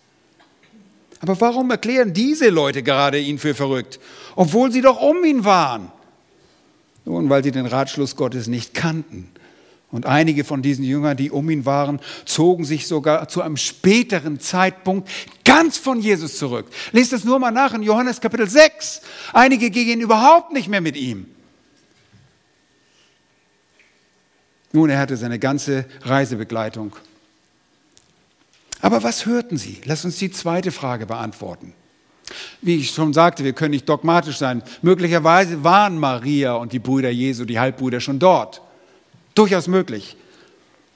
Aber warum erklären diese Leute gerade ihn für verrückt, obwohl sie doch um ihn waren? Nun, weil sie den Ratschluss Gottes nicht kannten. Und einige von diesen Jüngern, die um ihn waren, zogen sich sogar zu einem späteren Zeitpunkt ganz von Jesus zurück. Lest das nur mal nach in Johannes Kapitel 6. Einige gingen überhaupt nicht mehr mit ihm. Nun, er hatte seine ganze Reisebegleitung. Aber was hörten sie? Lass uns die zweite Frage beantworten. Wie ich schon sagte, wir können nicht dogmatisch sein. Möglicherweise waren Maria und die Brüder Jesu, die Halbbrüder, schon dort. Durchaus möglich.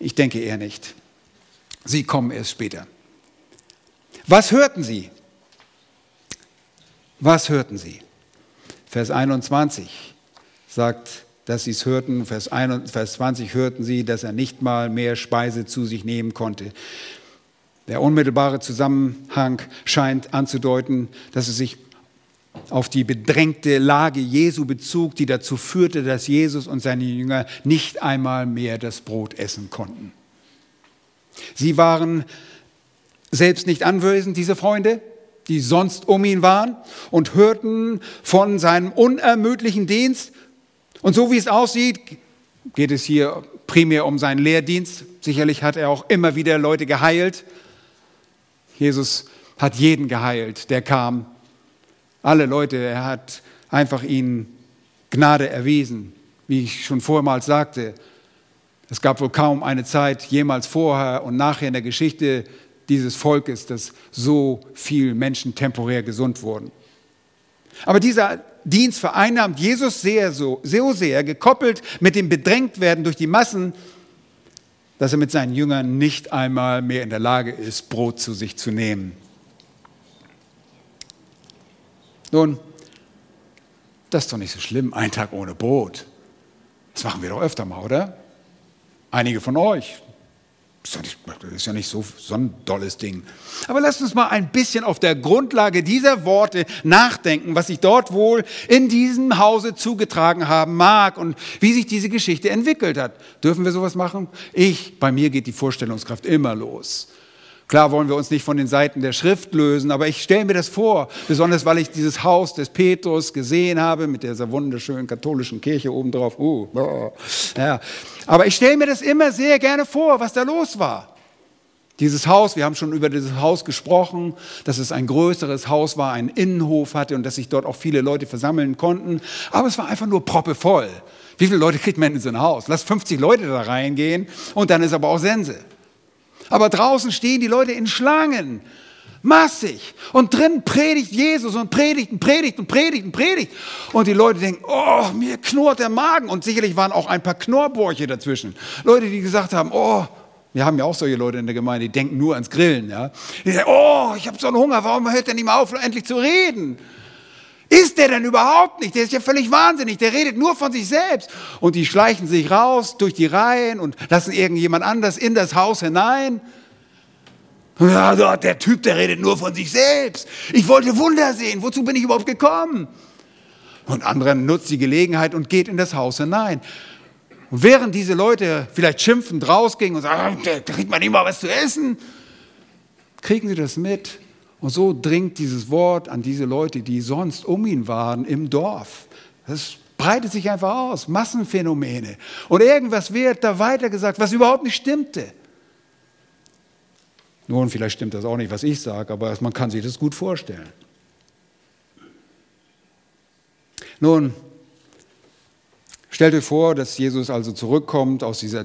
Ich denke eher nicht. Sie kommen erst später. Was hörten sie? Was hörten sie? Vers 21 sagt dass sie es hörten. Vers, 20 hörten sie, dass er nicht mal mehr Speise zu sich nehmen konnte. Der unmittelbare Zusammenhang scheint anzudeuten, dass es sich auf die bedrängte Lage Jesu bezog, die dazu führte, dass Jesus und seine Jünger nicht einmal mehr das Brot essen konnten. Sie waren selbst nicht anwesend, diese Freunde, die sonst um ihn waren, und hörten von seinem unermüdlichen Dienst, und so wie es aussieht, geht es hier primär um seinen Lehrdienst. Sicherlich hat er auch immer wieder Leute geheilt. Jesus hat jeden geheilt, der kam. Alle Leute, er hat einfach ihnen Gnade erwiesen. Wie ich schon vormals sagte, es gab wohl kaum eine Zeit, jemals vorher und nachher in der Geschichte dieses Volkes, dass so viele Menschen temporär gesund wurden. Aber dieser Dienst vereinnahmt Jesus sehr, so, so sehr, gekoppelt mit dem Bedrängtwerden durch die Massen, dass er mit seinen Jüngern nicht einmal mehr in der Lage ist, Brot zu sich zu nehmen. Nun, das ist doch nicht so schlimm, ein Tag ohne Brot. Das machen wir doch öfter mal, oder? Einige von euch, das ist ja nicht so, so ein dolles Ding. Aber lasst uns mal ein bisschen auf der Grundlage dieser Worte nachdenken, was sich dort wohl in diesem Hause zugetragen haben mag und wie sich diese Geschichte entwickelt hat. Dürfen wir sowas machen? Ich, bei mir geht die Vorstellungskraft immer los. Klar wollen wir uns nicht von den Seiten der Schrift lösen, aber ich stelle mir das vor, besonders weil ich dieses Haus des Petrus gesehen habe mit dieser wunderschönen katholischen Kirche obendrauf. Uh, oh, ja. Aber ich stelle mir das immer sehr gerne vor, was da los war. Dieses Haus, wir haben schon über dieses Haus gesprochen, dass es ein größeres Haus war, einen Innenhof hatte und dass sich dort auch viele Leute versammeln konnten. Aber es war einfach nur proppevoll. Wie viele Leute kriegt man in so ein Haus? Lass 50 Leute da reingehen und dann ist aber auch Sense. Aber draußen stehen die Leute in Schlangen, massig. Und drin predigt Jesus und predigt und predigt und predigt und predigt. Und die Leute denken, oh, mir knurrt der Magen. Und sicherlich waren auch ein paar Knorrbäuche dazwischen. Leute, die gesagt haben, oh, wir haben ja auch solche Leute in der Gemeinde, die denken nur ans Grillen. Ja? Die sagen, oh, ich habe so einen Hunger, warum hört der nicht mal auf, endlich zu reden? Ist der denn überhaupt nicht? Der ist ja völlig wahnsinnig. Der redet nur von sich selbst. Und die schleichen sich raus durch die Reihen und lassen irgendjemand anders in das Haus hinein. Ja, der Typ, der redet nur von sich selbst. Ich wollte Wunder sehen. Wozu bin ich überhaupt gekommen? Und anderer nutzt die Gelegenheit und geht in das Haus hinein. Und während diese Leute vielleicht schimpfend rausgingen und sagen, da kriegt man nicht mal was zu essen, kriegen sie das mit Und so dringt dieses Wort an diese Leute, die sonst um ihn waren, im Dorf. Das breitet sich einfach aus, Massenphänomene. Und irgendwas wird da weitergesagt, was überhaupt nicht stimmte. Nun, vielleicht stimmt das auch nicht, was ich sage, aber man kann sich das gut vorstellen. Nun, stellt euch vor, dass Jesus also zurückkommt aus, dieser,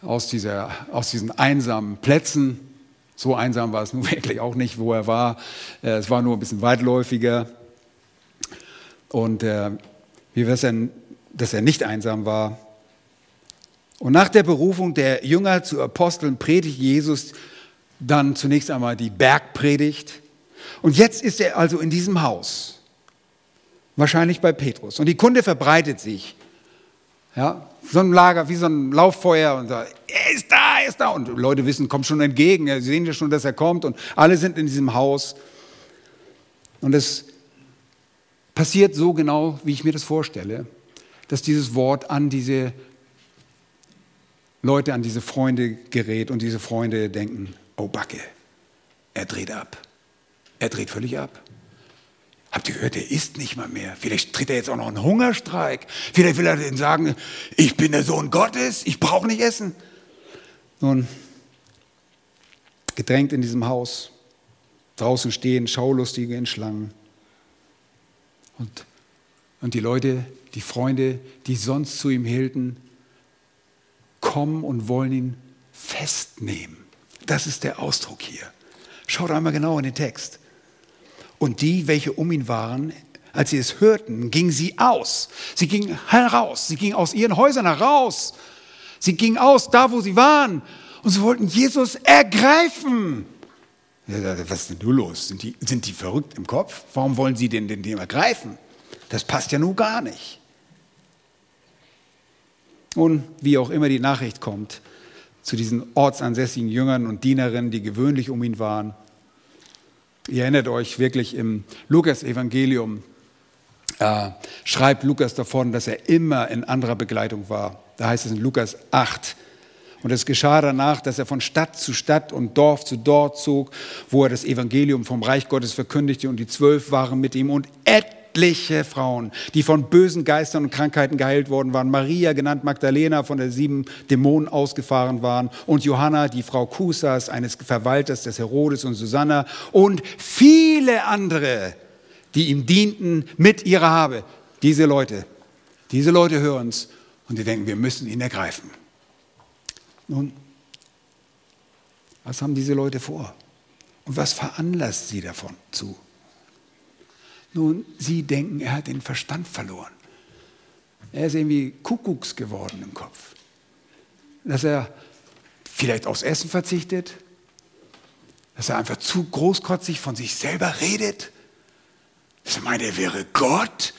aus, dieser, aus diesen einsamen Plätzen. So einsam war es nun wirklich auch nicht, wo er war. Äh, es war nur ein bisschen weitläufiger. Und äh, wie wäre es denn, dass er nicht einsam war? Und nach der Berufung der Jünger zu Aposteln predigt Jesus dann zunächst einmal die Bergpredigt. Und jetzt ist er also in diesem Haus, wahrscheinlich bei Petrus. Und die Kunde verbreitet sich. Ja, so ein Lager, wie so ein Lauffeuer und sagt, er ist da, er ist da. Und Leute wissen, kommt schon entgegen, sie sehen ja schon, dass er kommt und alle sind in diesem Haus. Und es passiert so genau, wie ich mir das vorstelle, dass dieses Wort an diese Leute, an diese Freunde gerät und diese Freunde denken, oh Backe, er dreht ab. Er dreht völlig ab. Habt ihr gehört, er isst nicht mal mehr. Vielleicht tritt er jetzt auch noch einen Hungerstreik. Vielleicht will er denen sagen, ich bin der Sohn Gottes, ich brauche nicht essen. Nun, gedrängt in diesem Haus, draußen stehen Schaulustige in Schlangen. Und, und die Leute, die Freunde, die sonst zu ihm hielten, kommen und wollen ihn festnehmen. Das ist der Ausdruck hier. Schaut einmal genau in den Text. Und die, welche um ihn waren, als sie es hörten, gingen sie aus. Sie gingen heraus. Sie gingen aus ihren Häusern heraus. Sie gingen aus, da wo sie waren. Und sie wollten Jesus ergreifen. Was ist denn nur los? Sind die, sind die verrückt im Kopf? Warum wollen sie den, den, den ergreifen? Das passt ja nun gar nicht. Und wie auch immer die Nachricht kommt, zu diesen ortsansässigen Jüngern und Dienerinnen, die gewöhnlich um ihn waren. Ihr erinnert euch wirklich im Lukas-Evangelium, äh, schreibt Lukas davon, dass er immer in anderer Begleitung war. Da heißt es in Lukas 8. Und es geschah danach, dass er von Stadt zu Stadt und Dorf zu Dorf zog, wo er das Evangelium vom Reich Gottes verkündigte. Und die Zwölf waren mit ihm und etliche etliche Frauen, die von bösen Geistern und Krankheiten geheilt worden waren. Maria, genannt Magdalena, von der sieben Dämonen ausgefahren waren. Und Johanna, die Frau Kusas, eines Verwalters des Herodes und Susanna. Und viele andere, die ihm dienten mit ihrer Habe. Diese Leute, diese Leute hören uns und die denken, wir müssen ihn ergreifen. Nun, was haben diese Leute vor? Und was veranlasst sie davon zu? Nun, Sie denken, er hat den Verstand verloren. Er ist irgendwie Kuckucks geworden im Kopf. Dass er vielleicht aufs Essen verzichtet, dass er einfach zu großkotzig von sich selber redet. Dass er meint, er wäre Gott.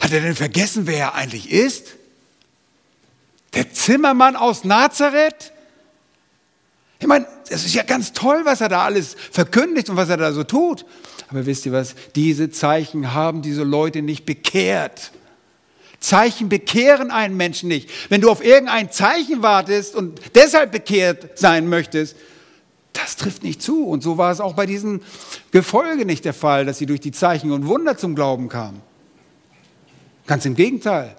Hat er denn vergessen, wer er eigentlich ist? Der Zimmermann aus Nazareth? Ich meine, es ist ja ganz toll, was er da alles verkündigt und was er da so tut. Aber wisst ihr was? Diese Zeichen haben diese Leute nicht bekehrt. Zeichen bekehren einen Menschen nicht. Wenn du auf irgendein Zeichen wartest und deshalb bekehrt sein möchtest, das trifft nicht zu. Und so war es auch bei diesem Gefolge nicht der Fall, dass sie durch die Zeichen und Wunder zum Glauben kamen. Ganz im Gegenteil.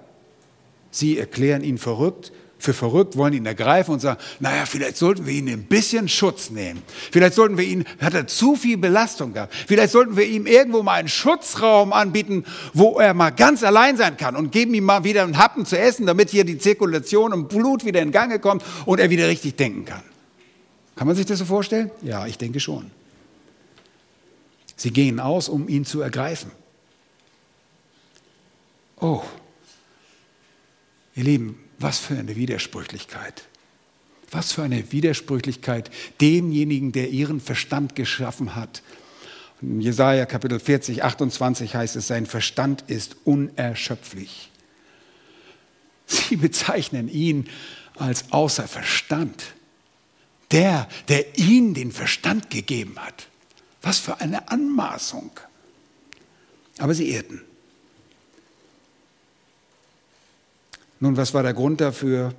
Sie erklären ihn verrückt, für verrückt, wollen ihn ergreifen und sagen, naja, vielleicht sollten wir ihn ein bisschen Schutz nehmen. Vielleicht sollten wir ihn, hat er zu viel Belastung gehabt. Vielleicht sollten wir ihm irgendwo mal einen Schutzraum anbieten, wo er mal ganz allein sein kann und geben ihm mal wieder einen Happen zu essen, damit hier die Zirkulation und Blut wieder in Gange kommt und er wieder richtig denken kann. Kann man sich das so vorstellen? Ja, ich denke schon. Sie gehen aus, um ihn zu ergreifen. Oh, ihr Lieben, was für eine Widersprüchlichkeit. Was für eine Widersprüchlichkeit demjenigen, der ihren Verstand geschaffen hat. In Jesaja Kapitel 40, 28 heißt es, sein Verstand ist unerschöpflich. Sie bezeichnen ihn als außer Verstand. Der, der ihnen den Verstand gegeben hat. Was für eine Anmaßung. Aber sie irrten. Nun, was war der Grund dafür?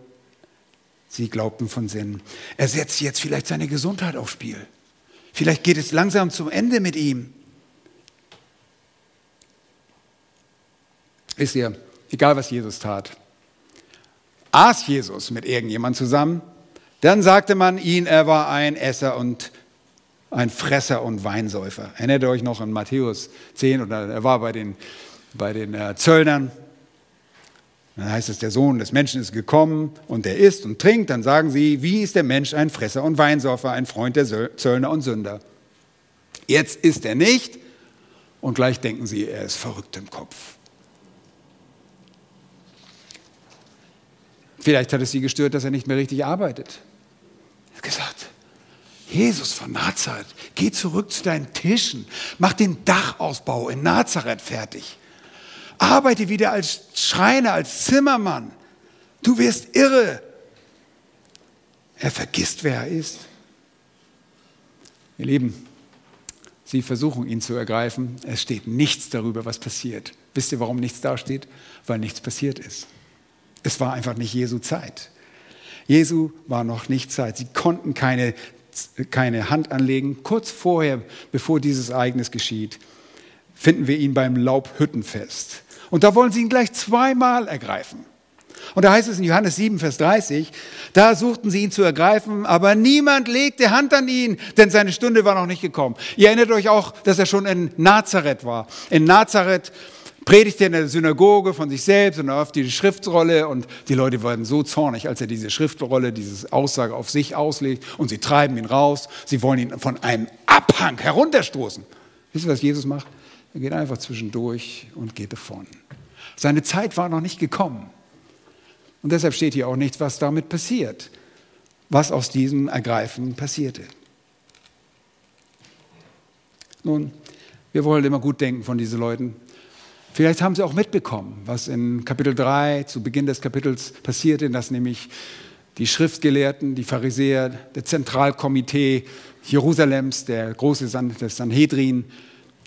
Sie glaubten von Sinn. Er setzt jetzt vielleicht seine Gesundheit aufs Spiel. Vielleicht geht es langsam zum Ende mit ihm. Wisst ihr, egal was Jesus tat, aß Jesus mit irgendjemand zusammen, dann sagte man ihn, er war ein Esser und ein Fresser und Weinsäufer. Erinnert ihr euch noch an Matthäus 10 oder er war bei den, bei den äh, Zöllnern. Dann heißt es, der Sohn des Menschen ist gekommen und der isst und trinkt. Dann sagen sie, wie ist der Mensch ein Fresser und Weinsäufer, ein Freund der Zöllner und Sünder. Jetzt ist er nicht und gleich denken sie, er ist verrückt im Kopf. Vielleicht hat es sie gestört, dass er nicht mehr richtig arbeitet. Er hat gesagt, Jesus von Nazareth, geh zurück zu deinen Tischen, mach den Dachausbau in Nazareth fertig. Arbeite wieder als Schreiner, als Zimmermann. Du wirst irre. Er vergisst, wer er ist. Ihr Lieben, sie versuchen ihn zu ergreifen. Es steht nichts darüber, was passiert. Wisst ihr, warum nichts dasteht? Weil nichts passiert ist. Es war einfach nicht Jesu Zeit. Jesu war noch nicht Zeit. Sie konnten keine, keine Hand anlegen. Kurz vorher, bevor dieses Ereignis geschieht, finden wir ihn beim Laubhüttenfest. Und da wollen sie ihn gleich zweimal ergreifen. Und da heißt es in Johannes 7, Vers 30, da suchten sie ihn zu ergreifen, aber niemand legte Hand an ihn, denn seine Stunde war noch nicht gekommen. Ihr erinnert euch auch, dass er schon in Nazareth war. In Nazareth predigte er in der Synagoge von sich selbst und auf die Schriftrolle und die Leute waren so zornig, als er diese Schriftrolle, diese Aussage auf sich auslegt und sie treiben ihn raus. Sie wollen ihn von einem Abhang herunterstoßen. Wisst ihr, was Jesus macht? Er geht einfach zwischendurch und geht davon. Seine Zeit war noch nicht gekommen. Und deshalb steht hier auch nichts, was damit passiert, was aus diesem Ergreifen passierte. Nun, wir wollen immer gut denken von diesen Leuten. Vielleicht haben Sie auch mitbekommen, was in Kapitel 3 zu Beginn des Kapitels passierte, dass nämlich die Schriftgelehrten, die Pharisäer, der Zentralkomitee Jerusalems, der große Sanhedrin,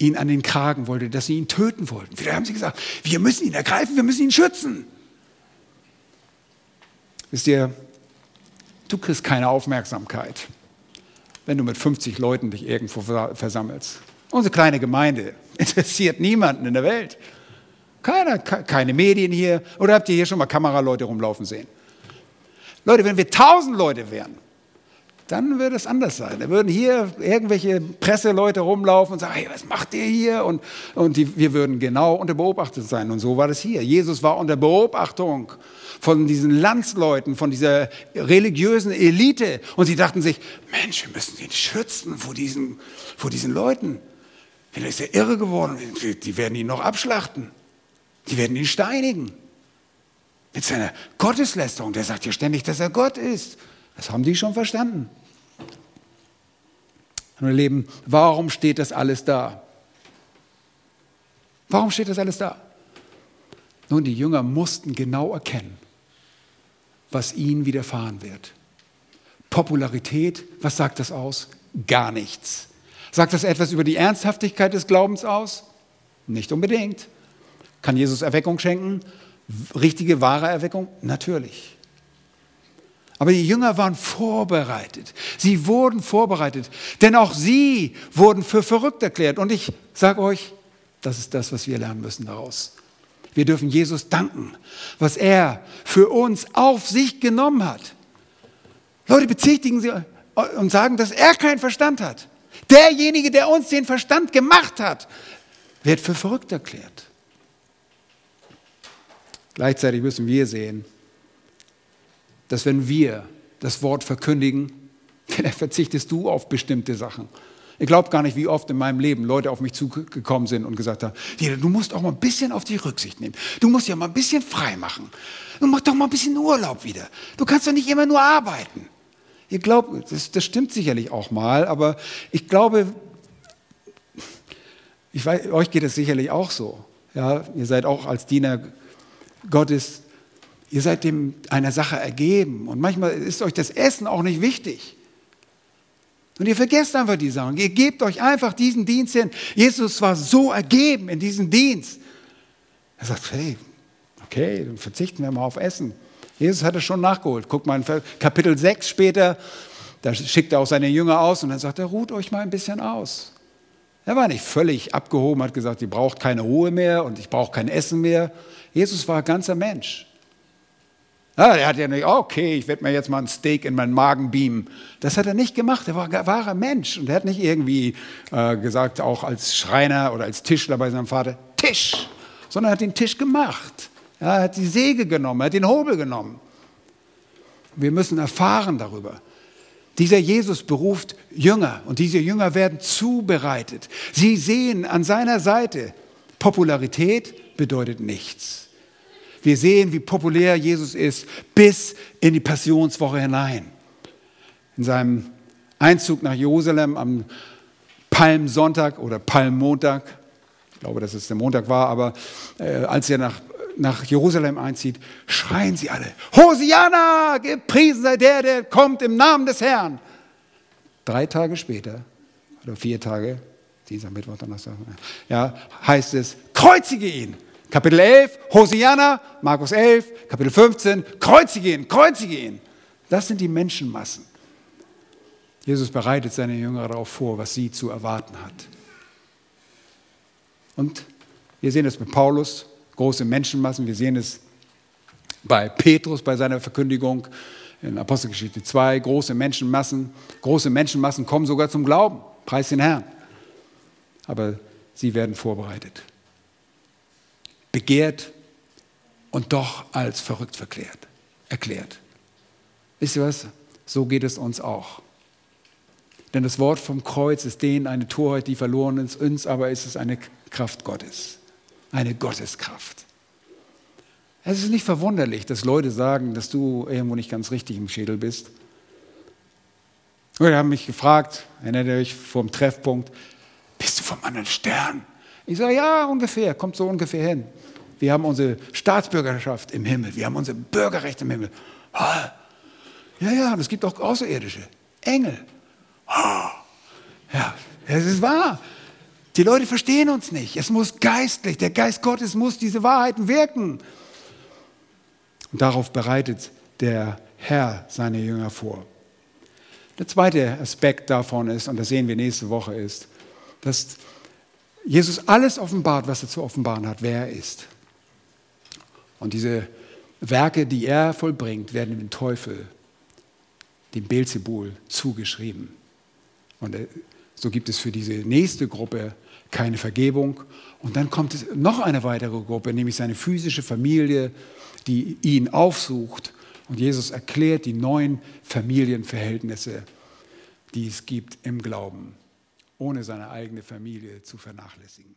ihn an den Kragen wollte, dass sie ihn töten wollten. Vielleicht haben sie gesagt, wir müssen ihn ergreifen, wir müssen ihn schützen. Wisst ihr, du kriegst keine Aufmerksamkeit, wenn du mit 50 Leuten dich irgendwo versammelst. Unsere kleine Gemeinde interessiert niemanden in der Welt. Keiner, keine Medien hier. Oder habt ihr hier schon mal Kameraleute rumlaufen sehen? Leute, wenn wir tausend Leute wären, dann würde es anders sein. Da würden hier irgendwelche Presseleute rumlaufen und sagen, hey, was macht ihr hier? Und, und die, wir würden genau unter Beobachtung sein. Und so war das hier. Jesus war unter Beobachtung von diesen Landsleuten, von dieser religiösen Elite. Und sie dachten sich, Mensch, wir müssen ihn schützen vor diesen, vor diesen Leuten. Vielleicht ist er irre geworden. Die werden ihn noch abschlachten. Die werden ihn steinigen. Mit seiner Gotteslästerung. Der sagt ja ständig, dass er Gott ist. Das haben die schon verstanden. Mein Leben, warum steht das alles da? Warum steht das alles da? Nun, die Jünger mussten genau erkennen, was ihnen widerfahren wird. Popularität, was sagt das aus? Gar nichts. Sagt das etwas über die Ernsthaftigkeit des Glaubens aus? Nicht unbedingt. Kann Jesus Erweckung schenken? Richtige, wahre Erweckung? Natürlich. Aber die Jünger waren vorbereitet. Sie wurden vorbereitet. Denn auch sie wurden für verrückt erklärt. Und ich sage euch, das ist das, was wir lernen müssen daraus. Wir dürfen Jesus danken, was er für uns auf sich genommen hat. Leute bezichtigen sie und sagen, dass er keinen Verstand hat. Derjenige, der uns den Verstand gemacht hat, wird für verrückt erklärt. Gleichzeitig müssen wir sehen, dass wenn wir das Wort verkündigen, vielleicht verzichtest du auf bestimmte Sachen. Ich glaube gar nicht, wie oft in meinem Leben Leute auf mich zugekommen sind und gesagt haben, du musst auch mal ein bisschen auf die Rücksicht nehmen. Du musst ja mal ein bisschen frei machen. Du machst doch mal ein bisschen Urlaub wieder. Du kannst doch nicht immer nur arbeiten. Ihr glaubt, das, das stimmt sicherlich auch mal, aber ich glaube, ich weiß, euch geht es sicherlich auch so. Ja, ihr seid auch als Diener Gottes, ihr seid dem einer Sache ergeben. Und manchmal ist euch das Essen auch nicht wichtig. Und ihr vergesst einfach die Sachen. Ihr gebt euch einfach diesen Dienst hin. Jesus war so ergeben in diesem Dienst. Er sagt, hey, okay, dann verzichten wir mal auf Essen. Jesus hat es schon nachgeholt. Guck mal in Kapitel 6 später, Da schickt er auch seine Jünger aus und dann sagt er, ruht euch mal ein bisschen aus. Er war nicht völlig abgehoben, hat gesagt, ihr braucht keine Ruhe mehr und ich brauche kein Essen mehr. Jesus war ein ganzer Mensch. Ja, er hat ja nicht, okay, ich werde mir jetzt mal ein Steak in meinen Magen beamen. Das hat er nicht gemacht. Er war ein wahrer Mensch. Und er hat nicht irgendwie äh, gesagt, auch als Schreiner oder als Tischler bei seinem Vater, Tisch, sondern er hat den Tisch gemacht. er hat die Säge genommen, er hat den Hobel genommen. Wir müssen erfahren darüber. Dieser Jesus beruft Jünger und diese Jünger werden zubereitet. Sie sehen an seiner Seite, Popularität bedeutet nichts. Wir sehen, wie populär Jesus ist bis in die Passionswoche hinein. In seinem Einzug nach Jerusalem am Palmsonntag oder Palmmontag, ich glaube, dass es der Montag war, aber äh, als er nach nach Jerusalem einzieht, schreien sie alle, Hosianna, gepriesen sei der, der kommt im Namen des Herrn. Drei Tage später, oder vier Tage, Dienstag, Mittwoch, Donnerstag, ja, heißt es, kreuzige ihn. Kapitel 11, Hosianna, Markus 11, Kapitel 15, kreuzige ihn, kreuzige ihn. Das sind die Menschenmassen. Jesus bereitet seine Jünger darauf vor, was sie zu erwarten hat. Und wir sehen es mit Paulus, große Menschenmassen. Wir sehen es bei Petrus bei seiner Verkündigung in Apostelgeschichte 2, große Menschenmassen. Große Menschenmassen kommen sogar zum Glauben. Preis den Herrn. Aber sie werden vorbereitet. Begehrt und doch als verrückt verklärt, erklärt. Wisst ihr was? So geht es uns auch. Denn das Wort vom Kreuz ist denen eine Torheit, die verloren ist, uns aber ist es eine Kraft Gottes eine Gotteskraft. Es ist nicht verwunderlich, dass Leute sagen, dass du irgendwo nicht ganz richtig im Schädel bist. Oder haben mich gefragt, erinnert ihr euch vom Treffpunkt, bist du vom anderen Stern? Ich sage, ja, ungefähr, kommt so ungefähr hin. Wir haben unsere Staatsbürgerschaft im Himmel, wir haben unser Bürgerrecht im Himmel. Ja, ja, und es gibt auch Außerirdische, Engel. Ja, es ist wahr. Die Leute verstehen uns nicht. Es muss geistlich, der Geist Gottes muss diese Wahrheiten wirken. Und darauf bereitet der Herr seine Jünger vor. Der zweite Aspekt davon ist, und das sehen wir nächste Woche, ist, dass Jesus alles offenbart, was er zu offenbaren hat, wer er ist. Und diese Werke, die er vollbringt, werden dem Teufel, dem Beelzebul, zugeschrieben. Und so gibt es für diese nächste Gruppe keine Vergebung. Und dann kommt es noch eine weitere Gruppe, nämlich seine physische Familie, die ihn aufsucht. Und Jesus erklärt die neuen Familienverhältnisse, die es gibt im Glauben, ohne seine eigene Familie zu vernachlässigen.